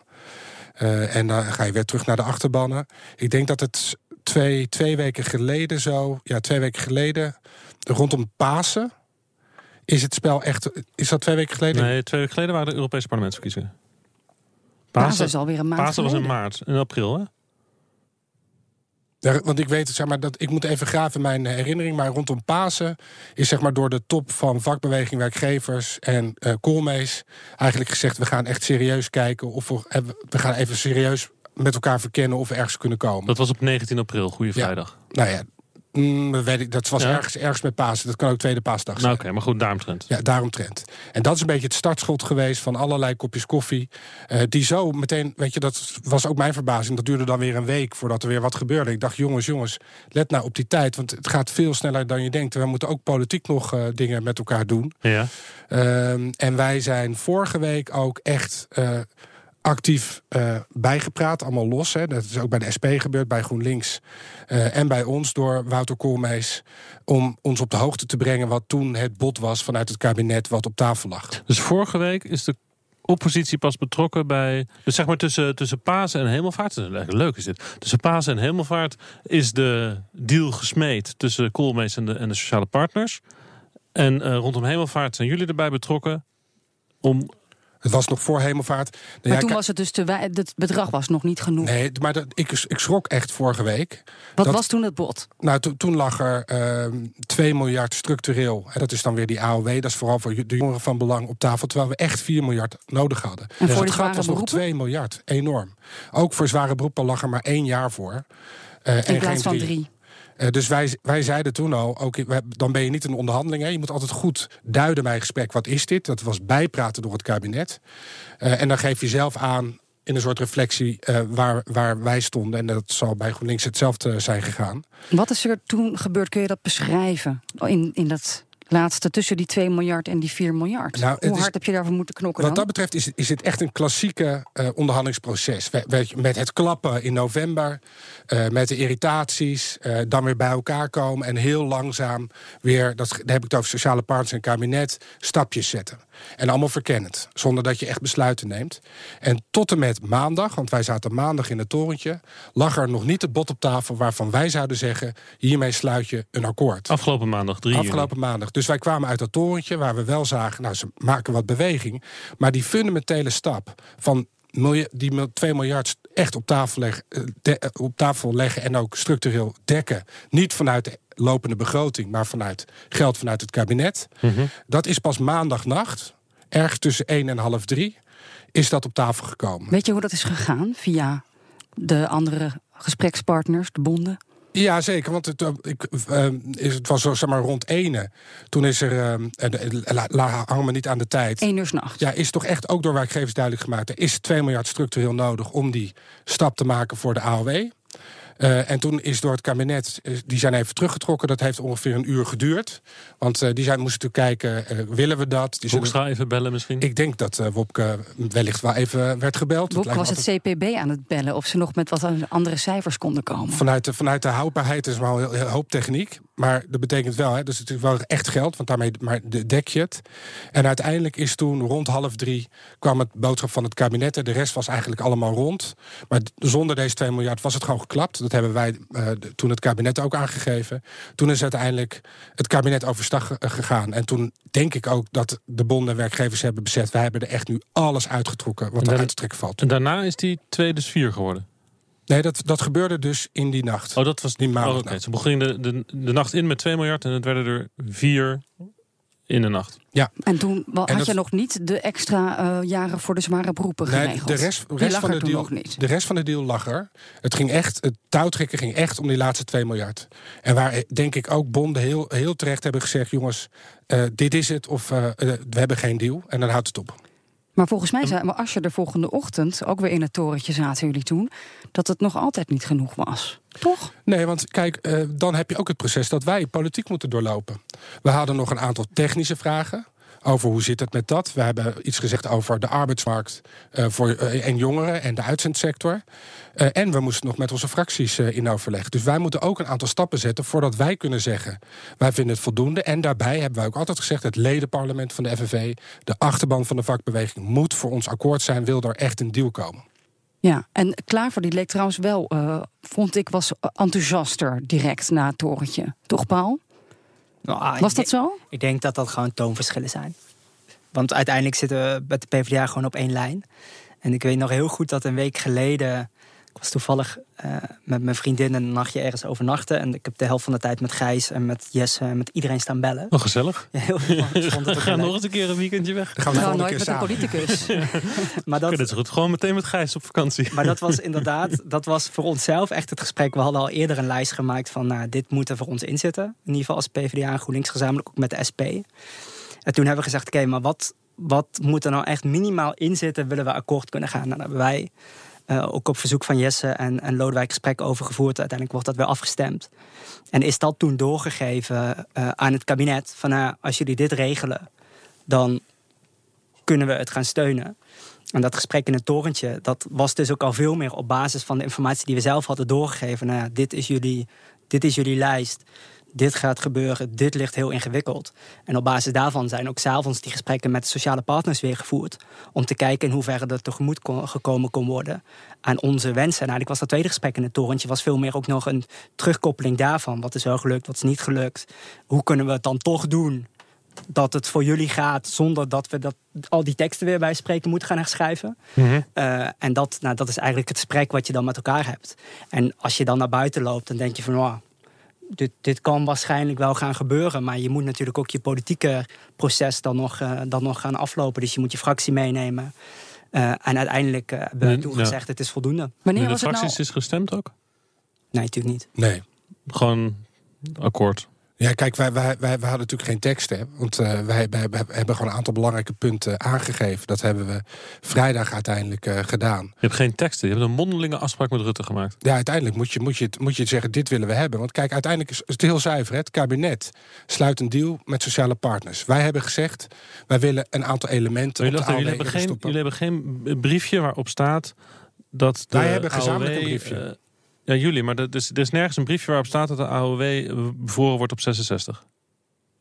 Eh, en dan ga je weer terug naar de achterbannen. Ik denk dat het twee, twee weken geleden zo, ja, twee weken geleden, rondom Pasen, is het spel echt. Is dat twee weken geleden? Nee, twee weken geleden waren de Europese parlementsverkiezingen. Pasen is alweer een maand Pasen was in maart, in april, hè? Ja, want ik weet het, zeg maar, dat ik moet even graven in mijn herinnering. Maar rondom Pasen is zeg maar door de top van vakbeweging, werkgevers en eh Koolmees eigenlijk gezegd: we gaan echt serieus kijken of we, eh, we gaan even serieus met elkaar verkennen of we ergens kunnen komen. Dat was op 19 april, Goede Vrijdag. Nou ja, mm, dat weet ik, dat was Ja. ergens, ergens met Pasen. Dat kan ook tweede paasdag zijn. Nou, oké, maar goed, daaromtrent. Ja, daaromtrent. En dat is een beetje het startschot geweest van allerlei kopjes koffie. eh, die zo meteen, weet je, dat was ook mijn verbazing. Dat duurde dan weer een week voordat er weer wat gebeurde. Ik dacht, jongens, jongens, let nou op die tijd. Want het gaat veel sneller dan je denkt. We moeten ook politiek nog eh, dingen met elkaar doen. Ja. Ehm, en wij zijn vorige week ook echt eh, actief eh, bijgepraat, allemaal los. Hè. Dat is ook bij de SP gebeurd, bij GroenLinks eh, en bij ons door Wouter Koolmees. Om ons op de hoogte te brengen wat toen het bod was vanuit het kabinet wat op tafel lag. Dus vorige week is de oppositie pas betrokken bij. Dus zeg maar tussen, tussen Pasen en Hemelvaart. Leuk is dit. Tussen Pasen en Hemelvaart is de deal gesmeed tussen Koolmees en de, en de sociale partners. En eh, rondom Hemelvaart zijn jullie erbij betrokken om Het was nog voor hemelvaart. Nou Maar ja, toen was het dus te wij- het bedrag was nog niet genoeg. Nee, maar dat, ik, ik schrok echt vorige week. Wat Dat- was toen het bod? Nou, to- toen lag er ehm 2 miljard structureel. En dat is dan weer die AOW. Dat is vooral voor de jongeren van belang op tafel. Terwijl we echt 4 miljard nodig hadden. voor dus de het gat was nog beroepen? 2 miljard. Enorm. Ook voor zware beroepen lag er maar één jaar voor. en In plaats geen van drie. Eh, dus wij, wij zeiden toen al, ook, dan ben je niet een onderhandeling. Hè. Je moet altijd goed duiden bij een gesprek, wat is dit? Dat was bijpraten door het kabinet. Eh, en dan geef je zelf aan in een soort reflectie eh, waar, waar wij stonden. En dat zal bij GroenLinks hetzelfde zijn gegaan. Wat is er toen gebeurd? Kun je dat beschrijven? In, in dat laatste tussen die 2 miljard en die 4 miljard. Nou, het Hoe is- hard heb je daarvoor moeten knokken Wat dan? dat betreft is, is dit echt een klassieke eh, onderhandelingsproces. We- we- Met het klappen in november, eh, met de irritaties, eh, dan weer bij elkaar komen en heel langzaam weer, dat, daar heb ik het over sociale partners en kabinet, stapjes zetten. En allemaal verkennend, zonder dat je echt besluiten neemt. En tot en met maandag, want wij zaten maandag in het torentje, lag er nog niet het bod op tafel waarvan wij zouden zeggen: hiermee sluit je een akkoord. Afgelopen maandag, 3 juni. Afgelopen maandag. Dus wij kwamen uit dat torentje waar we wel zagen, nou ze maken wat beweging. Maar die fundamentele stap van die mil- 2 miljard echt op tafel, leggen, eh, de- eh, op tafel leggen en ook structureel dekken. Niet vanuit de lopende begroting, maar vanuit geld vanuit het kabinet. Dat is pas maandagnacht, ergens tussen 1 en half 3, is dat op tafel gekomen. Weet je hoe dat is gegaan via de andere gesprekspartners, de bonden? Ja, zeker. Want het, eh, ik, eh, is, het was zo, zeg maar rond ene. Toen is er, de- la, la, hang me niet aan de tijd. Eén uur s'nachts. Ja, is toch echt ook door werkgevers duidelijk gemaakt. Er is 2 miljard structureel nodig om die stap te maken voor de AOW. Eh, en toen is door het kabinet, die zijn even teruggetrokken. Dat heeft ongeveer een uur geduurd. Want eh, die zijn, moesten natuurlijk kijken, eh, willen we dat? Die zullen- Hoekstra even bellen misschien? Ik denk dat Wopke wellicht wel even werd gebeld. Me was altijd- het CPB aan het bellen of ze nog met wat andere cijfers konden komen. Vanuit de, vanuit de houdbaarheid is wel een heel- hoop techniek. Maar dat betekent wel, hè, dus het is wel echt geld, want daarmee maar de- dek je het. En uiteindelijk is toen rond half drie kwam het boodschap van het kabinet. En de rest was eigenlijk allemaal rond. Maar zonder deze 2 miljard was het gewoon geklapt. Dat hebben wij eh, toen het kabinet ook aangegeven. Toen is uiteindelijk het kabinet overstag ge- gegaan. En toen denk ik ook dat de bonden en werkgevers hebben beseft... wij hebben er echt nu alles uitgetrokken wat er dan- uit te trekken valt. En daarna is die 2 dus 4 geworden. Nee, dat, dat gebeurde dus in die nacht. Oh, dat was die Oh, maandag. Oké, ze begonnen de, de, de nacht in met 2 miljard en het werden er 4 in de nacht. Ja. En toen En had dat- je nog niet de extra eh, jaren voor de zware beroepen Nee, geregeld. de rest, rest van de deal, nog niet. de rest van de deal lag er. Het ging echt, het touwtrekken ging echt om die laatste 2 miljard. En waar eh, denk ik ook bonden heel, heel terecht hebben gezegd: jongens, eh, dit is het of we hebben geen deal. En dan houdt het op. Maar volgens mij zei maar als je de volgende ochtend, ook weer in het torentje zaten jullie toen, dat het nog altijd niet genoeg was. Toch? Nee, want kijk, eh, dan heb je ook het proces dat wij politiek moeten doorlopen. We hadden nog een aantal technische vragen. Over hoe zit het met dat? We hebben iets gezegd over de arbeidsmarkt eh, voor, eh, en jongeren en de uitzendsector. Eh, en we moesten nog met onze fracties in overleg. Dus wij moeten ook een aantal stappen zetten voordat wij kunnen zeggen: wij vinden het voldoende. En daarbij hebben wij ook altijd gezegd: het ledenparlement van de FNV, de achterban van de vakbeweging, moet voor ons akkoord zijn. Wil er echt een deal komen? Ja, en Klaver die leek trouwens wel, vond ik, was enthousiaster direct na het torentje. Toch, Paul? Nou, Was ik dat zo? Ik denk dat dat gewoon toonverschillen zijn. Want uiteindelijk zitten we met de PvdA gewoon op één lijn. En ik weet nog heel goed dat een week geleden... Ik was toevallig eh, met mijn vriendin een nachtje ergens overnachten. En ik heb de helft van de tijd met Gijs en met Jesse en met iedereen staan bellen. Oh, gezellig. Ja, heel veel. Ik [laughs] vond het ook Ga heel nog eens een keer een weekendje weg. Dan gaan we Nou, volgende nooit keer met een samen. politicus. [laughs] [laughs] Maar Dat is goed. Gewoon meteen met Gijs op vakantie. Maar dat was inderdaad, dat was voor onszelf echt het gesprek. We hadden al eerder een lijst gemaakt van, nou, dit moet er voor ons in zitten. In ieder geval als PvdA en GroenLinks gezamenlijk, ook met de SP. En toen hebben we gezegd, oké, maar wat, wat moet er nou echt minimaal in zitten, willen we akkoord kunnen gaan? En daar hebben wij eh, ook op verzoek van Jesse en, en Lodewijk gesprek over gevoerd. Uiteindelijk wordt dat weer afgestemd. En is dat toen doorgegeven eh, aan het kabinet, van nou, als jullie dit regelen, dan kunnen we het gaan steunen. En dat gesprek in het torentje, dat was dus ook al veel meer op basis van de informatie die we zelf hadden doorgegeven. Nou ja, dit is jullie, dit is jullie lijst. Dit gaat gebeuren, dit ligt heel ingewikkeld. En op basis daarvan zijn ook s'avonds die gesprekken met sociale partners weer gevoerd. Om te kijken in hoeverre er tegemoet kon, gekomen kon worden aan onze wensen. En eigenlijk was dat tweede gesprek in het torentje was veel meer ook nog een terugkoppeling daarvan. Wat is wel gelukt, wat is niet gelukt. Hoe kunnen we het dan toch doen dat het voor jullie gaat zonder dat we dat, al die teksten weer bij spreken moeten gaan herschrijven. Uh, en dat, nou, dat is eigenlijk het gesprek wat je dan met elkaar hebt. En als je dan naar buiten loopt, dan denk je van... dit, dit kan waarschijnlijk wel gaan gebeuren. Maar je moet natuurlijk ook je politieke proces dan nog, uh, dan nog gaan aflopen. Dus je moet je fractie meenemen. Uh, en uiteindelijk uh, hebben we toen gezegd, het is voldoende. Wanneer de fracties nou... is gestemd ook? Nee, natuurlijk niet. Nee. Gewoon akkoord. Ja, kijk, wij, wij, wij, wij hadden natuurlijk geen teksten. Want uh, wij, wij, wij, hebben gewoon een aantal belangrijke punten aangegeven. Dat hebben we vrijdag uiteindelijk uh, gedaan. Je hebt geen teksten, je hebt een mondelinge afspraak met Rutte gemaakt. Ja, uiteindelijk moet je, moet je, moet je zeggen, dit willen we hebben. Want kijk, uiteindelijk is het heel zuiver. Hè? Het kabinet sluit een deal met sociale partners. Wij hebben gezegd, wij willen een aantal elementen... Jullie, jullie, hebben geen, jullie hebben geen briefje waarop staat dat de Wij hebben gezamenlijk AOW, een briefje. Ja, jullie, maar er is, er is nergens een briefje waarop staat dat de AOW bevroren wordt op 66.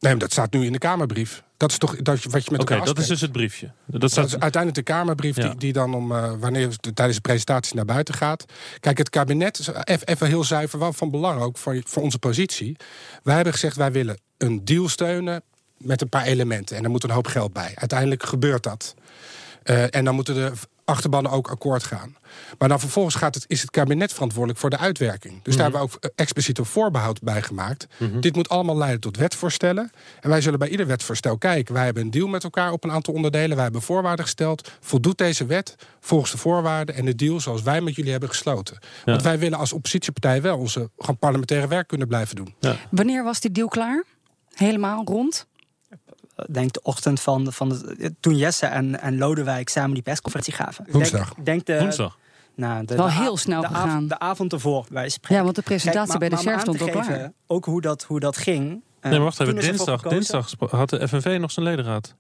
Nee, maar dat staat nu in de Kamerbrief. Dat is toch dat, wat je met Oké, elkaar dat is dus het briefje. Dat, Dat, staat, is uiteindelijk de Kamerbrief Ja. die, die dan om uh, wanneer het tijdens de presentatie naar buiten gaat. Kijk, het kabinet is even heel zuiver wel van belang ook voor, voor onze positie. Wij hebben gezegd wij willen een deal steunen met een paar elementen en er moet een hoop geld bij. Uiteindelijk gebeurt dat. Uh, en dan moeten de achterbannen ook akkoord gaan. Maar dan vervolgens gaat het, is het kabinet verantwoordelijk voor de uitwerking. Dus daar hebben we ook expliciet een voorbehoud bij gemaakt. Dit moet allemaal leiden tot wetvoorstellen. En wij zullen bij ieder wetvoorstel kijken. Wij hebben een deal met elkaar op een aantal onderdelen. Wij hebben voorwaarden gesteld. Voldoet deze wet volgens de voorwaarden en de deal zoals wij met jullie hebben gesloten? Want wij willen als oppositiepartij wel onze gewoon parlementaire werk kunnen blijven doen. Wanneer was die deal klaar? Helemaal rond? Denk de ochtend van, van de, toen Jesse en, en Lodewijk samen die persconferentie gaven. Woensdag. Denk, denk de, Woensdag. Nou, de, Wel de, heel snel de gegaan. Avond, de avond ervoor, wij spreken. Ja, want de presentatie Kijk, bij de om stond al klaar. Ook hoe dat, hoe dat ging. nee, maar wacht toen even. Dinsdag, dinsdag had de FNV nog zijn ledenraad.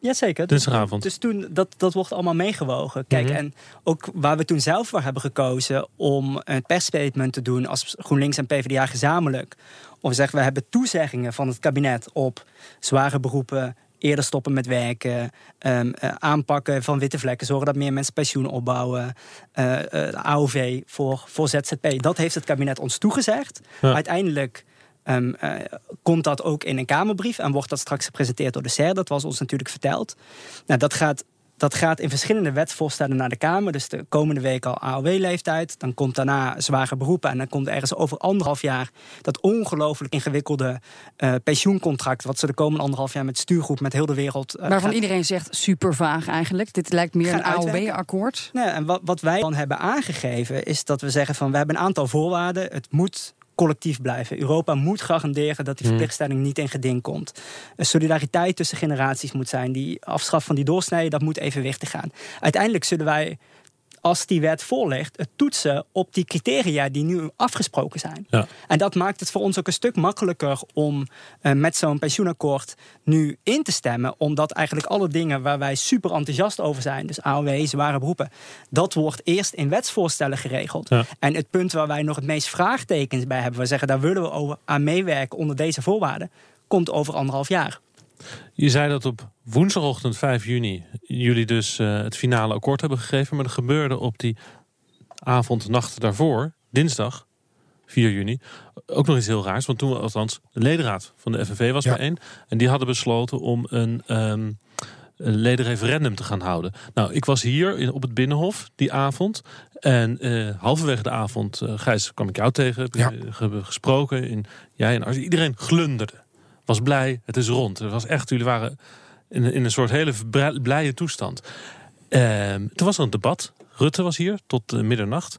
Jazeker. Dinsdagavond. Dus toen, dat, dat wordt allemaal meegewogen. Kijk, Mhm. en ook waar we toen zelf voor hebben gekozen om een persstatement te doen als GroenLinks en PvdA gezamenlijk. Of zeggen we hebben toezeggingen van het kabinet op zware beroepen, eerder stoppen met werken, ehm, eh, aanpakken van witte vlekken, zorgen dat meer mensen pensioen opbouwen, eh, eh, AOV voor, voor ZZP. Dat heeft het kabinet ons toegezegd. Ja. Uiteindelijk ehm, eh, komt dat ook in een Kamerbrief en wordt dat straks gepresenteerd door de SER. Dat was ons natuurlijk verteld. Nou, dat gaat. Dat gaat in verschillende wetsvoorstellen naar de Kamer. Dus de komende week al AOW-leeftijd. Dan komt daarna zware beroepen. En dan komt ergens over anderhalf jaar dat ongelooflijk ingewikkelde eh, pensioencontract. Wat ze de komende anderhalf jaar met stuurgroep met heel de wereld. eh, Waarvan iedereen zegt super vaag eigenlijk. Dit lijkt meer een. AOW-akkoord. Nee, en wat, wat wij dan hebben aangegeven is dat we zeggen van we hebben een aantal voorwaarden. Het moet collectief blijven. Europa moet garanderen dat die Hmm. verplichtstelling niet in geding komt. Een solidariteit tussen generaties moet zijn. Die afschaf van die doorsnede, dat moet evenwichtig gaan. Uiteindelijk zullen wij, als die wet voorligt, het toetsen op die criteria die nu afgesproken zijn. Ja. En dat maakt het voor ons ook een stuk makkelijker om eh, met zo'n pensioenakkoord nu in te stemmen. Omdat eigenlijk alle dingen waar wij super enthousiast over zijn, dus AOW, zware beroepen, dat wordt eerst in wetsvoorstellen geregeld. Ja. En het punt waar wij nog het meest vraagtekens bij hebben, we zeggen daar willen we over aan meewerken onder deze voorwaarden, komt over anderhalf jaar. Je zei dat op woensdagochtend 5 juni jullie dus eh, het finale akkoord hebben gegeven. Maar er gebeurde op die avond, nacht daarvoor, dinsdag 4 juni, ook nog iets heel raars. Want toen, althans, de ledenraad van de FNV was Ja. bijeen. En die hadden besloten om een, ehm, een ledenreferendum te gaan houden. Nou, ik was hier in, op het Binnenhof die avond. En eh, halverwege de avond, eh, Gijs, kwam ik jou tegen. Heb je, Ja. eh, ge- gesproken. In, jij en Ars. Iedereen glunderde. Was blij, het is rond. Het was echt, jullie waren in, in een soort hele blije toestand. Ehm, toen was er een debat. Rutte was hier tot eh, middernacht.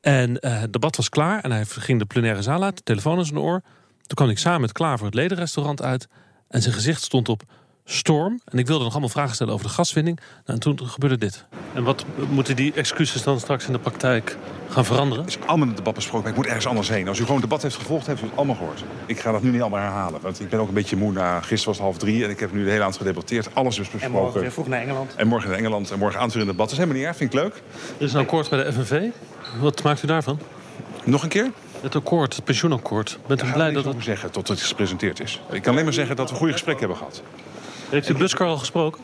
En eh, het debat was klaar. En hij ging de plenaire zaal uit. De telefoon in zijn oor. Toen kwam ik samen met Klaver het ledenrestaurant uit. En zijn gezicht stond op storm. En ik wilde nog allemaal vragen stellen over de gaswinning. Nou, en toen gebeurde dit. En wat moeten die excuses dan straks in de praktijk gaan veranderen? is allemaal in het debat besproken, maar ik moet ergens anders heen. Als u gewoon het debat heeft gevolgd, heeft u het allemaal gehoord. Ik ga dat nu niet allemaal herhalen, want ik ben ook een beetje moe na... Gisteren was het half drie en ik heb nu de hele avond gedebatteerd. Alles is besproken. vroeg naar Engeland. En morgen in Engeland en morgen weer in het debat. Dat is helemaal niet erg, vind ik leuk. Er is een akkoord bij de FNV. Wat maakt u daarvan? Nog een keer? Het akkoord, het pensioenakkoord. Bent u Daar ga blij ik dat het... over zeggen tot het gepresenteerd is. Ik kan alleen maar zeggen dat we een goede gesprek hebben gehad. Heeft u Busker al gesproken?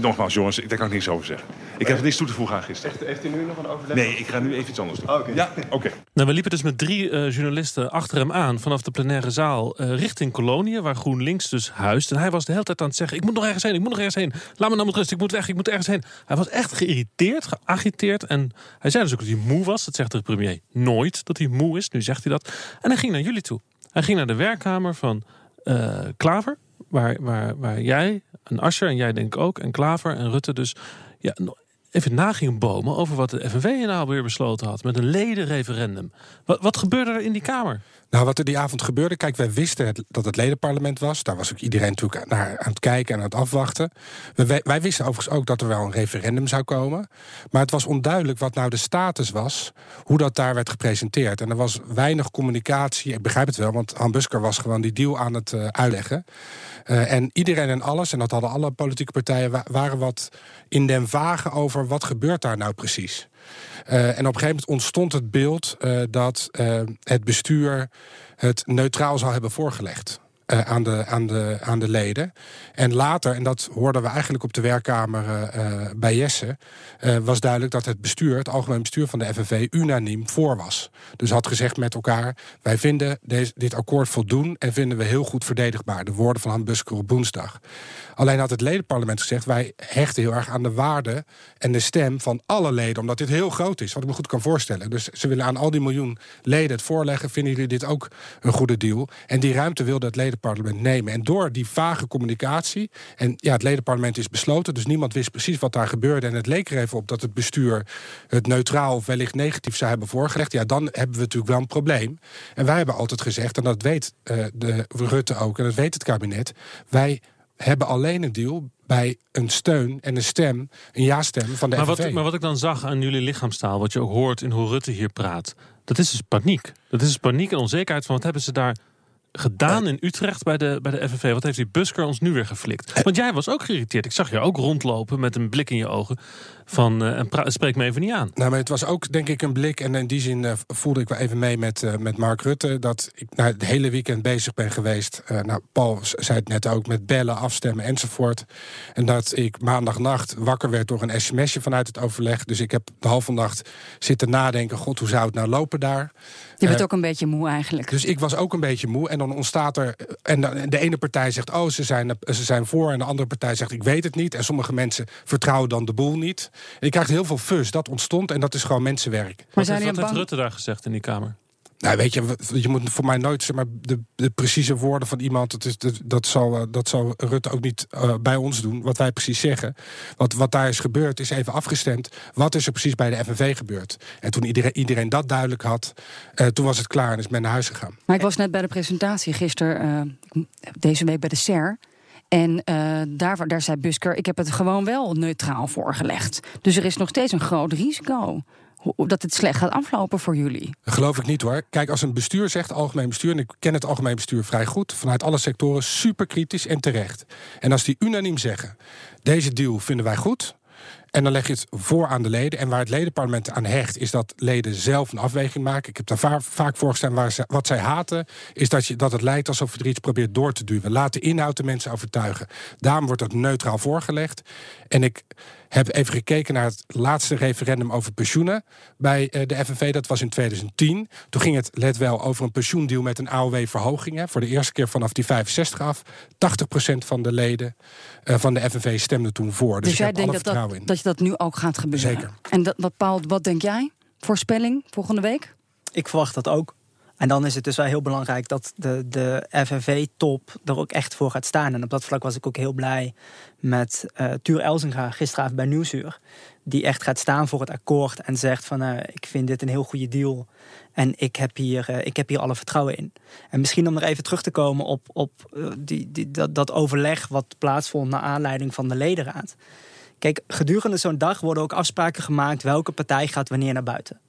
Nogmaals, jongens, daar kan ik niks over zeggen. Ik heb niks toe te voegen aan gisteren. Heeft, heeft u nu nog een overleg? Nee, ik ga nu even iets anders doen. Oké. Ja, [laughs] oké. Nou, we liepen dus met drie eh, journalisten achter hem aan vanaf de plenaire zaal eh, richting Koloniën, waar GroenLinks dus huist. En hij was de hele tijd aan het zeggen: Ik moet nog ergens heen, ik moet nog ergens heen. Laat me nou met rust, ik moet weg, ik moet ergens heen. Hij was echt geïrriteerd, geagiteerd. En hij zei dus ook dat hij moe was. Dat zegt de premier nooit dat hij moe is. Nu zegt hij dat. En hij ging naar jullie toe. Hij ging naar de werkkamer van eh, Klaver, waar, waar, waar jij en Asscher en jij denk ik ook, en Klaver en Rutte dus ja, even na gingen bomen over wat de FNV nou weer besloten had met een ledenreferendum. Wat, wat gebeurde er in die Kamer? Nou, wat er die avond gebeurde, kijk, wij wisten het- dat het ledenparlement was. Daar was ook iedereen natuurlijk naar aan het kijken en aan het afwachten. Wij, wisten overigens ook dat er wel een referendum zou komen. Maar het was onduidelijk wat nou de status was, hoe dat daar werd gepresenteerd. En er was weinig communicatie. Ik begrijp het wel, want Han Busker was gewoon die deal aan het eh, uitleggen. Eh, en iedereen en alles, en dat hadden alle politieke partijen, wa- waren wat in den vage over wat gebeurt daar nou precies. Eh, en op een gegeven moment ontstond het beeld eh, dat eh, het bestuur het neutraal zou hebben voorgelegd. Eh, aan, de, aan, de, aan de leden. En later, en dat hoorden we eigenlijk op de werkkamer eh, eh, bij Jesse, was duidelijk dat het bestuur, het algemeen bestuur van de FNV, unaniem voor was. Dus had gezegd met elkaar: wij vinden deze, dit akkoord voldoen en vinden we heel goed verdedigbaar. De woorden van Han Busker op woensdag. Alleen had het ledenparlement gezegd: wij hechten heel erg aan de waarde en de stem van alle leden, omdat dit heel groot is, wat ik me goed kan voorstellen. Dus ze willen aan al die miljoen leden het voorleggen. Vinden jullie dit ook een goede deal? En die ruimte wilde het ledenparlement nemen. En door die vage communicatie, en ja, het ledenparlement is besloten, dus niemand wist precies wat daar gebeurde. En het leek er even op dat het bestuur het neutraal of wellicht negatief zou hebben voorgelegd. Ja, dan hebben we natuurlijk wel een probleem. En wij hebben altijd gezegd, en dat weet eh, de Rutte ook, en dat weet het kabinet, wij hebben alleen een deal bij een steun en een stem, een ja-stem van de Maar wat, maar wat ik dan zag aan jullie lichaamstaal, wat je ook hoort in hoe Rutte hier praat, dat is dus paniek. Dat is dus paniek en onzekerheid van wat hebben ze daar gedaan in Utrecht bij de, bij de FNV? Wat heeft die busker ons nu weer geflikt? Want jij was ook geïrriteerd. Ik zag je ook rondlopen met een blik in je ogen van eh, spreek me even niet aan. Nou, maar het was ook denk ik een blik. En in die zin eh, voelde ik wel even mee met, eh, met Mark Rutte. Dat ik nou, het hele weekend bezig ben geweest. Eh, nou, Paul zei het net ook. Met bellen, afstemmen enzovoort. En dat ik maandagnacht wakker werd door een sms'je vanuit het overleg. Dus ik heb de halve nacht zitten nadenken. God, hoe zou het nou lopen daar? Je bent ook een beetje moe eigenlijk. dus ik was ook een beetje moe. En dan ontstaat er. En de, de ene partij zegt: Oh, ze zijn, ze zijn voor. En de andere partij zegt: Ik weet het niet. En sommige mensen vertrouwen dan de boel niet. En je krijgt heel veel fus. Dat ontstond. En dat is gewoon mensenwerk. Wat, heeft, wat heeft Rutte daar gezegd in die Kamer? Nou, weet je, je moet voor mij nooit zeg maar, de, de precieze woorden van iemand. Dat, is, dat, dat, zal, eh, dat zal Rutte ook niet eh, bij ons doen, wat wij precies zeggen. Wat, wat daar is gebeurd, is even afgestemd. Wat is er precies bij de FNV gebeurd? En toen iedereen, iedereen dat duidelijk had, eh, toen was het klaar en is men naar huis gegaan. Maar ik was net bij de presentatie gisteren, eh, deze week bij de SER. En eh, daar, daar zei Busker, ik heb het gewoon wel neutraal voorgelegd. Dus er is nog steeds een groot risico dat het slecht gaat aflopen voor jullie. Geloof ik niet hoor. Kijk, als een bestuur zegt, algemeen bestuur, en ik ken het algemeen bestuur vrij goed, vanuit alle sectoren, super kritisch en terecht. En als die unaniem zeggen, deze deal vinden wij goed. En dan leg je het voor aan de leden. En waar het ledenparlement aan hecht, is dat leden zelf een afweging maken. Ik heb daar va- vaak voor gestaan. Waar ze, wat zij haten, is dat, je, dat het lijkt alsof je er iets probeert door te duwen. Laat de inhoud de mensen overtuigen. Daarom wordt dat neutraal voorgelegd. En ik heb even gekeken naar het laatste referendum over pensioenen bij eh, de FNV. Dat was in 2010. Toen ging het, let wel, over een pensioendeal met een AOW-verhoging. Voor de eerste keer vanaf die 65 af. 80% van de leden eh, van de FNV stemde toen voor. Dus, Dus, ik jij heb alle denkt dat, vertrouwen dat, in. dat je dat nu ook gaat gebeuren? Zeker. En dat, wat, Paul, wat denk jij? Voorspelling volgende week? Ik verwacht dat ook. En dan is het dus wel heel belangrijk dat de, de FNV-top er ook echt voor gaat staan. En op dat vlak was ik ook heel blij met eh Tuur Elzinga gisteravond bij Nieuwsuur. Die echt gaat staan voor het akkoord en zegt van eh, ik vind dit een heel goede deal. En ik heb hier, eh, ik heb hier alle vertrouwen in. En misschien om er even terug te komen op, op die, die, dat, dat overleg wat plaatsvond naar aanleiding van de ledenraad. Kijk, gedurende zo'n dag worden ook afspraken gemaakt welke partij gaat wanneer naar buiten.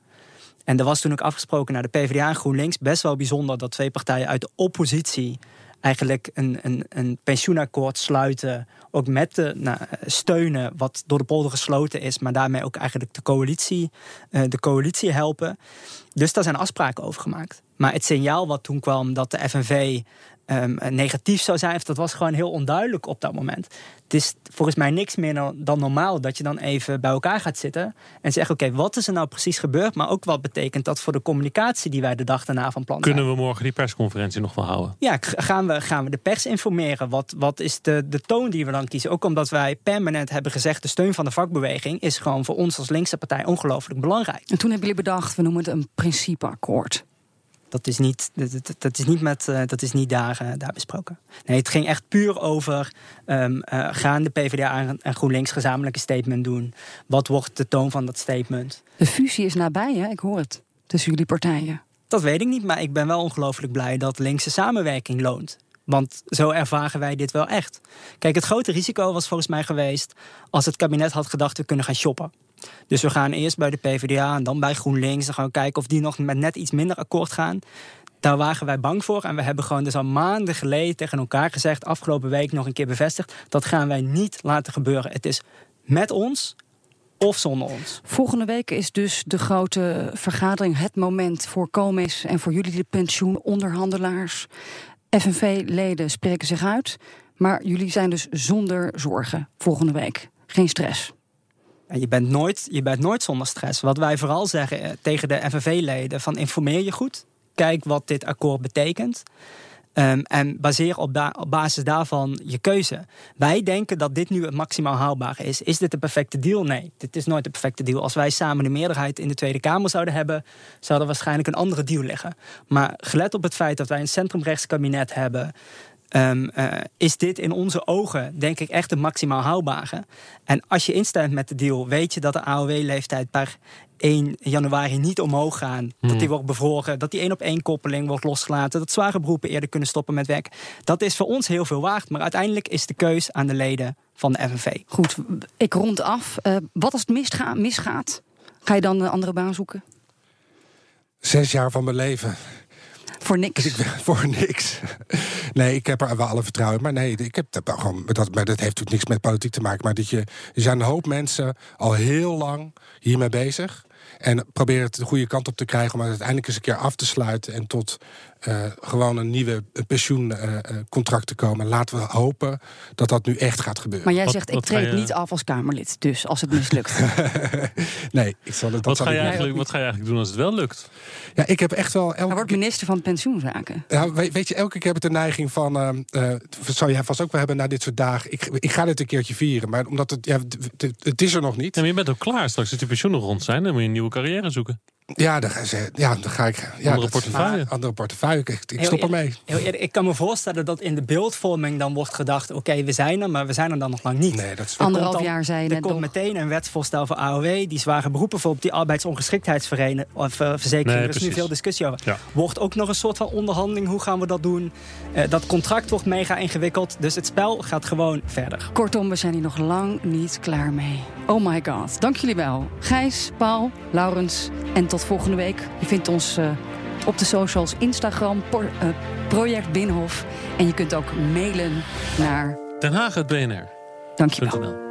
En er was toen ook afgesproken naar de PvdA en GroenLinks. Best wel bijzonder dat twee partijen uit de oppositie eigenlijk een, een, een pensioenakkoord sluiten. Ook met de nou, steunen wat door de polder gesloten is. Maar daarmee ook eigenlijk de coalitie, eh, de coalitie helpen. Dus daar zijn afspraken over gemaakt. Maar het signaal wat toen kwam dat de FNV ehm, negatief zou zijn. Of dat was gewoon heel onduidelijk op dat moment. Het is volgens mij niks meer dan normaal dat je dan even bij elkaar gaat zitten en zegt: Oké, wat is er nou precies gebeurd? Maar ook wat betekent dat voor de communicatie die wij de dag daarna van plan zijn? Kunnen we morgen die persconferentie nog wel houden? Ja, gaan we, gaan we de pers informeren? Wat, wat is de, de toon die we dan kiezen? Ook omdat wij permanent hebben gezegd: de steun van de vakbeweging is gewoon voor ons als linkse partij ongelooflijk belangrijk. En toen hebben jullie bedacht: we noemen het een principeakkoord. Dat is niet, dat, dat is niet, met, uh, dat is niet daar, uh, daar besproken. Nee, het ging echt puur over... Um, uh, gaan de PvdA en GroenLinks gezamenlijk een statement doen? Wat wordt de toon van dat statement? De fusie is nabij, hè? ik hoor het, tussen jullie partijen. Dat weet ik niet, maar ik ben wel ongelooflijk blij... dat linkse samenwerking loont. Want zo ervaren wij dit wel echt. Kijk, het grote risico was volgens mij geweest... als het kabinet had gedacht, we kunnen gaan shoppen. Dus we gaan eerst bij de PvdA en dan bij GroenLinks. Dan gaan we kijken of die nog met net iets minder akkoord gaan. Daar waren wij bang voor. En we hebben gewoon dus al maanden geleden tegen elkaar gezegd... afgelopen week nog een keer bevestigd... dat gaan wij niet laten gebeuren. Het is met ons of zonder ons. Volgende week is dus de grote vergadering het moment voor Comis... en voor jullie de pensioenonderhandelaars. FNV-leden spreken zich uit. Maar jullie zijn dus zonder zorgen volgende week. Geen stress. Je bent, nooit, je bent nooit zonder stress. Wat wij vooral zeggen eh, tegen de FNV-leden: van informeer je goed. Kijk wat dit akkoord betekent. Um, en baseer op, op, basis daarvan je keuze. Wij denken dat dit nu het maximaal haalbare is. Is dit de perfecte deal? Nee, dit is nooit de perfecte deal. Als wij samen de meerderheid in de Tweede Kamer zouden hebben, zou er waarschijnlijk een andere deal liggen. Maar gelet op het feit dat wij een centrumrechtskabinet hebben. Um, uh, is dit in onze ogen, denk ik, echt het maximaal haalbare. En als je instemt met de deal, weet je dat de AOW-leeftijd per 1 januari niet omhoog gaan. Dat die Hmm. wordt bevroren, dat die één op één koppeling wordt losgelaten. Dat zware beroepen eerder kunnen stoppen met werk. Dat is voor ons heel veel waard. Maar uiteindelijk is de keus aan de leden van de FNV. Goed, ik rond af. Uh, wat als het misga misgaat? Ga je dan een andere baan zoeken? Zes jaar van mijn leven. Voor niks. Ik, [laughs] voor niks. Nee, ik heb er wel alle vertrouwen. Maar nee, ik heb dat gewoon. Dat, maar dat heeft natuurlijk niks met politiek te maken. Maar dat je. Er zijn een hoop mensen al heel lang hiermee bezig. En proberen het de goede kant op te krijgen om het uiteindelijk eens een keer af te sluiten. En tot uh, gewoon een nieuwe pensioencontract uh, te komen. Laten we hopen dat dat nu echt gaat gebeuren. Maar jij zegt, wat, wat ik treed je... niet af als Kamerlid. Dus als het mislukt. [laughs] nee, ik zal het. Wat, ga je eigenlijk, wat ga je eigenlijk doen als het wel lukt? Ja, ik heb echt wel. Elke... Hij wordt minister van Pensioenzaken. Ja, weet, weet, je, elke keer heb ik de neiging van. Uh, zou jij vast ook wel hebben na dit soort dagen. Ik, ik ga dit een keertje vieren. Maar omdat het. Ja, het, het is er nog niet. Ja, maar je bent ook klaar. Straks als die pensioenen rond zijn, dan moet je een nieuwe carrière zoeken. Ja, dan, ja, dan ga ik. Ja, andere portefeuille. Andere portefeuille. Ik, ik stop ermee. Ik kan me voorstellen dat in de beeldvorming dan wordt gedaard: oké, okay, we zijn er, maar we zijn er dan nog lang niet. Nee, dat is Anderhalf dan, jaar zei je Er komt toch. meteen een wetsvoorstel voor AOW. Die zware beroepen voor op die arbeidsongeschiktheidsverzekering. Nee, er is nu veel discussie over. Ja. Wordt ook nog een soort van onderhandeling. Hoe gaan we dat doen? Uh, dat contract wordt mega ingewikkeld. Dus het spel gaat gewoon verder. Kortom, we zijn hier nog lang niet klaar mee. Oh my god. Dank jullie wel. Gijs, Paul, Laurens en tot volgende week. Je vindt ons uh, op de socials, Instagram, por, uh, Project Binnenhof. En je kunt ook mailen naar... Den Haag het BNR. Dankjewel.